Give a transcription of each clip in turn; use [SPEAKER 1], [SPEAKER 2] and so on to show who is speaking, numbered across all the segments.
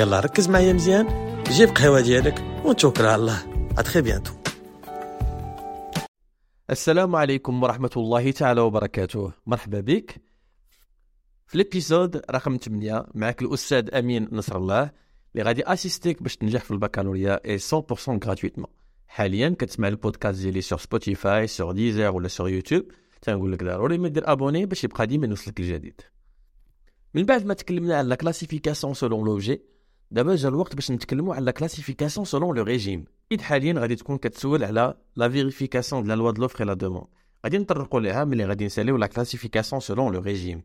[SPEAKER 1] يلا ركز معايا مزيان. جيب قهوة ديالك ونتوكل على الله. à très bientôt السلام عليكم ورحمة الله تعالى وبركاته. مرحبا بك. في ال épisode رقم 8 معك الأستاذ أمين نصر الله اللي غادي assist يك باش تنجح في البكالوريا et 100% gratuitement حاليا كتسمع البودكاست ديالي sur Spotify sur Deezer ولا sur YouTube تنقول لك ضروري ما دير abonné باش يبقى ديما يوصلك الجديد. من بعد ما تكلمنا على la classification selon l'objet دابا جا الوقت باش نتكلموا على la classification selon le régime et d'ailleurs غادي تكون كتسول على la vérification ديال loi de l'offre la demande غادي نطرقوا ليها ملي غادي نساليو la classification selon le régime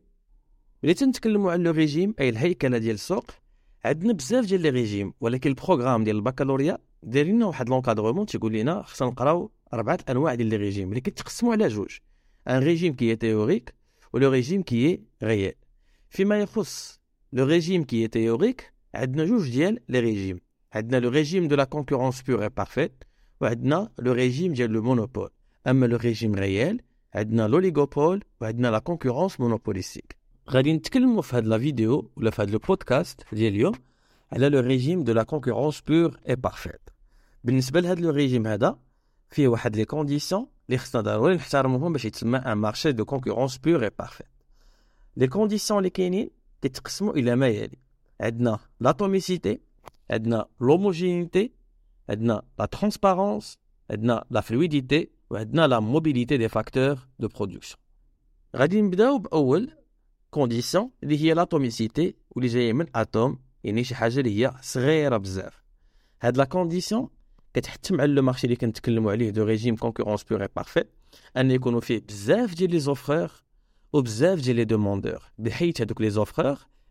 [SPEAKER 1] ملي تنتكلموا على le régime أي الهيكلة ديال السوق عندنا بزاف ديال les régimes ولكن ال programme ديال البكالوريا داير لنا واحد l'encadrement تيقول لنا خصنا نقراو أربعة أنواع ديال les régimes اللي كيتقسموا على جوج. un régime qui est théorique و le régime qui est réel فيما يخص le régime qui est théorique عندنا جوج ديال les régimes. عندنا le régime de la concurrence pure et parfaite وعندنا le régime ديال le monopole. أما le régime réel عندنا l'oligopole وعندنا la concurrence monopolistique. غادي نتكلموا في هاد la vidéo ولا في هاد le podcast ديال اليوم على le régime de la concurrence pure et parfaite. بالنسبة لهاد le régime هذا فيه واحد les conditions اللي خصنا ضروري نحترموهم باش يتسمى un marché de concurrence pure et parfaite. les conditions اللي كاينين كيتقسموا إلى ما يلي عندنا l'atomicité عندنا l'homogénéité عندنا la transparence عندنا la fluidité وعندنا la mobilité des facteurs de production غادي نبداو باول كونديسيون اللي هي لاطوميسيتي واللي جايه من اتوم يعني شي حاجه اللي هي صغيره بزاف هاد لا كونديسيون كتحتم على لو مارشي اللي كنتكلموا عليه دو ريجيم كونكورونس بور اي بارفيت ان يكونوا فيه بزاف ديال لي زوفرور وبزاف ديال لي دوموندور بحيث هذوك لي زوفرور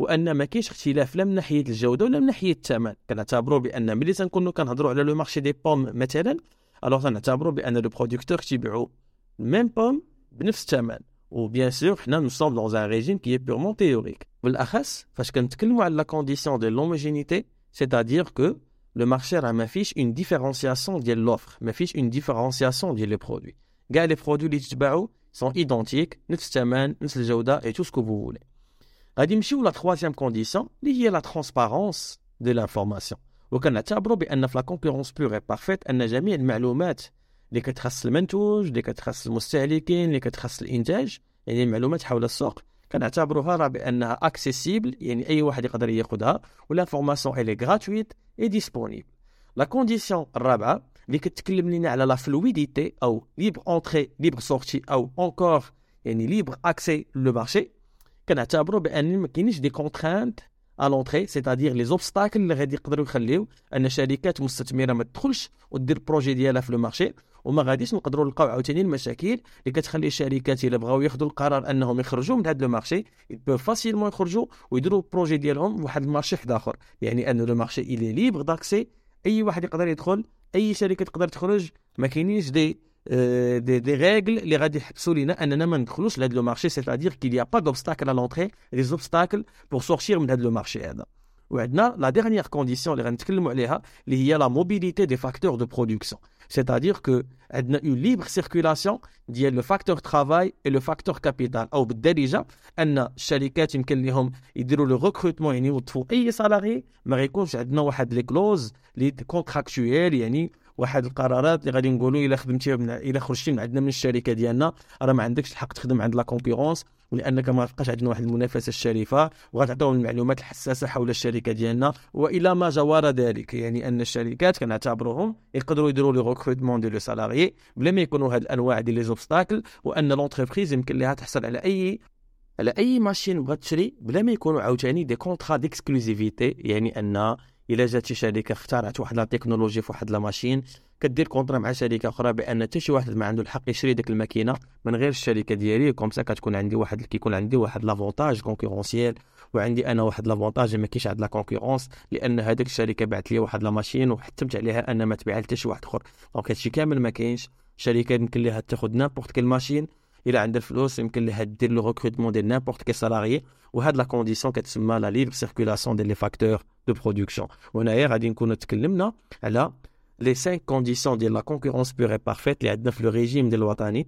[SPEAKER 1] وأن ما كاينش اختلاف لا من ناحية الجودة ولا من ناحية الثمن. كنعتبروا بأن ملي تنكونوا كنهضروا على le marché des pommes مثلا alors تنعتبروا بأن le producteur تيبيعوا même pomme بنفس الثمن. و bien sûr حنا sommes dans un régime qui est purement théorique بالأخص فاش كنتكلموا على la condition de l'homogénéité c'est-à-dire que le marché راه ما فيش une différenciation ديال l'offre ما فيش une différenciation ديال les produits كاع les produits اللي تتباعوا sont identiques نفس الثمن نفس الجودة et tout ce que vous voulez غادي نمشيو لا تخوازيام كونديسيون اللي هي لا ترونسبارونس دو لانفورماسيون وكنعتبروا بان في لا كونكورونس بور اي بارفيت ان جميع المعلومات اللي كتخص المنتوج اللي كتخص المستهلكين اللي كتخص الانتاج يعني المعلومات حول السوق كنعتبروها راه بانها اكسيسيبل يعني اي واحد يقدر ياخذها والانفورماسيون الي غراتويت اي ديسپونيبل لا كونديسيون الرابعه اللي كتكلم لنا على لا فلويديتي او ليبر اونتري ليبر سورتي او اونكور يعني ليبر اكسي لو مارشي كنعتبروا بان ما كاينيش des contraintes à l'entrée c'est-à-dire les obstacles اللي غادي يقدروا يخليو أن شركات مستثمرة ما تدخلش ودير projet ديالها في le marché وما غاديش نقدروا نلقاو عاوتاني المشاكل اللي كتخلي الشركات إلا بغاو ياخذوا القرار أنهم يخرجوا من هذا le marché يبقوا facilement يخرجوا ويديروا projet ديالهم بواحد ال marché واحد آخر. يعني أن le marché il est libre d'accès أي واحد يقدر يدخل أي شركة تقدر تخرج ما كاينينش دي دي دي ريغل اللي غادي يحبسوا لينا اننا ما ندخلوش لهذا لو مارشي سيتادير كيل يا با دوبستاكل ا لونتري لي زوبستاكل بور سورتير من هذا لو مارشي هذا وعندنا لا ديرنيير كونديسيون اللي غنتكلموا عليها اللي هي لا موبيليتي دي فاكتور دو برودكسيون سيتادير كو عندنا اون ليبر سيركيلاسيون ديال لو فاكتور ترافاي اي لو فاكتور كابيتال او بالدارجه ان الشركات يمكن لهم يديروا لو ريكروتمون يعني يوظفوا اي سالاري ما غيكونش عندنا واحد لي كلوز لي كونتراكتويال يعني واحد القرارات اللي غادي نقولوا إلا خدمتي من إلا خرجتي من عندنا من الشركة ديالنا راه ما عندكش الحق تخدم عند la concurrence لانك ما بقاش عندنا واحد المنافسة الشريفة وغتعطيهم المعلومات الحساسة حول الشركة ديالنا وإلى ما جوار ذلك. يعني أن الشركات كنعتبروهم يقدروا يديروا les recrutements ديال le salarié بلا ما يكونوا هاد الأنواع ديال les obstacles وأن l'entreprise يمكن لها تحصل على أي على أي machine بغات تشري بلا ما يكونوا عاوتاني des contrats d'exclusivité يعني أن الا جات شي شركة اخترعت واحد la technologie في واحد la machine. كدير contrat مع شركة أخرى بأن حتى شي واحد ما عنده الحق يشري ديك الماكينة من غير الشركة ديالي. كوم سا كتكون عندي واحد كيكون عندي واحد لافونتاج كونكورونسيال وعندي أنا واحد لافونتاج ما كاينش عند لا كونكورونس لأن هذيك الشركة بعت لي واحد لا ماشين وحتمت عليها أن ما تبيعها حتى شي واحد آخر. دونك هادشي كامل ما كاينش. شركة يمكن لها تاخذ نابورت كيل ماشين الى عندها الفلوس يمكن لها دير لو ريكروتمون ديال نابورت كي سالاري وهاد لا كونديسيون كتسمى لا ليبر سيركولاسيون ديال لي فاكتور دو برودكسيون وهنايا غادي نكونوا تكلمنا على لي 5 كونديسيون ديال لا كونكورونس بيور اي بارفيت اللي عندنا في لو ريجيم ديال الوطني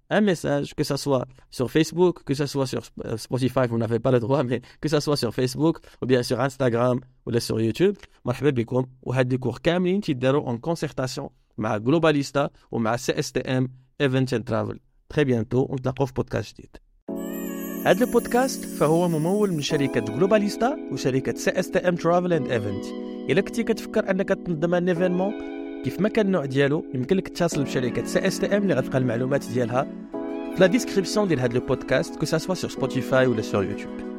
[SPEAKER 1] un message, que ça soit sur Facebook, que ça soit sur Spotify, vous n'avez pas le droit, mais que ça soit sur Facebook, ou bien sur Instagram, ou sur YouTube. مرحبا بكم وهاد لي كور كاملين تيداروا en concertation مع Globalista ومع CSTM Events and Travel. Très bientôt ونتلاقاو في بودكاست جديد. هذا البودكاست فهو ممول من شركة جلوباليستا وشركة سي اس تي ام ترافل اند ايفنت إلا كنتي كتفكر أنك تنظم ان ايفينمون كيف ما كان النوع ديالو يمكن لك تتصل بشركة سي إس تي إم اللي غتلقى المعلومات ديالها في la description ديال هذا ال podcast que ce soit sur Spotify ولا sur YouTube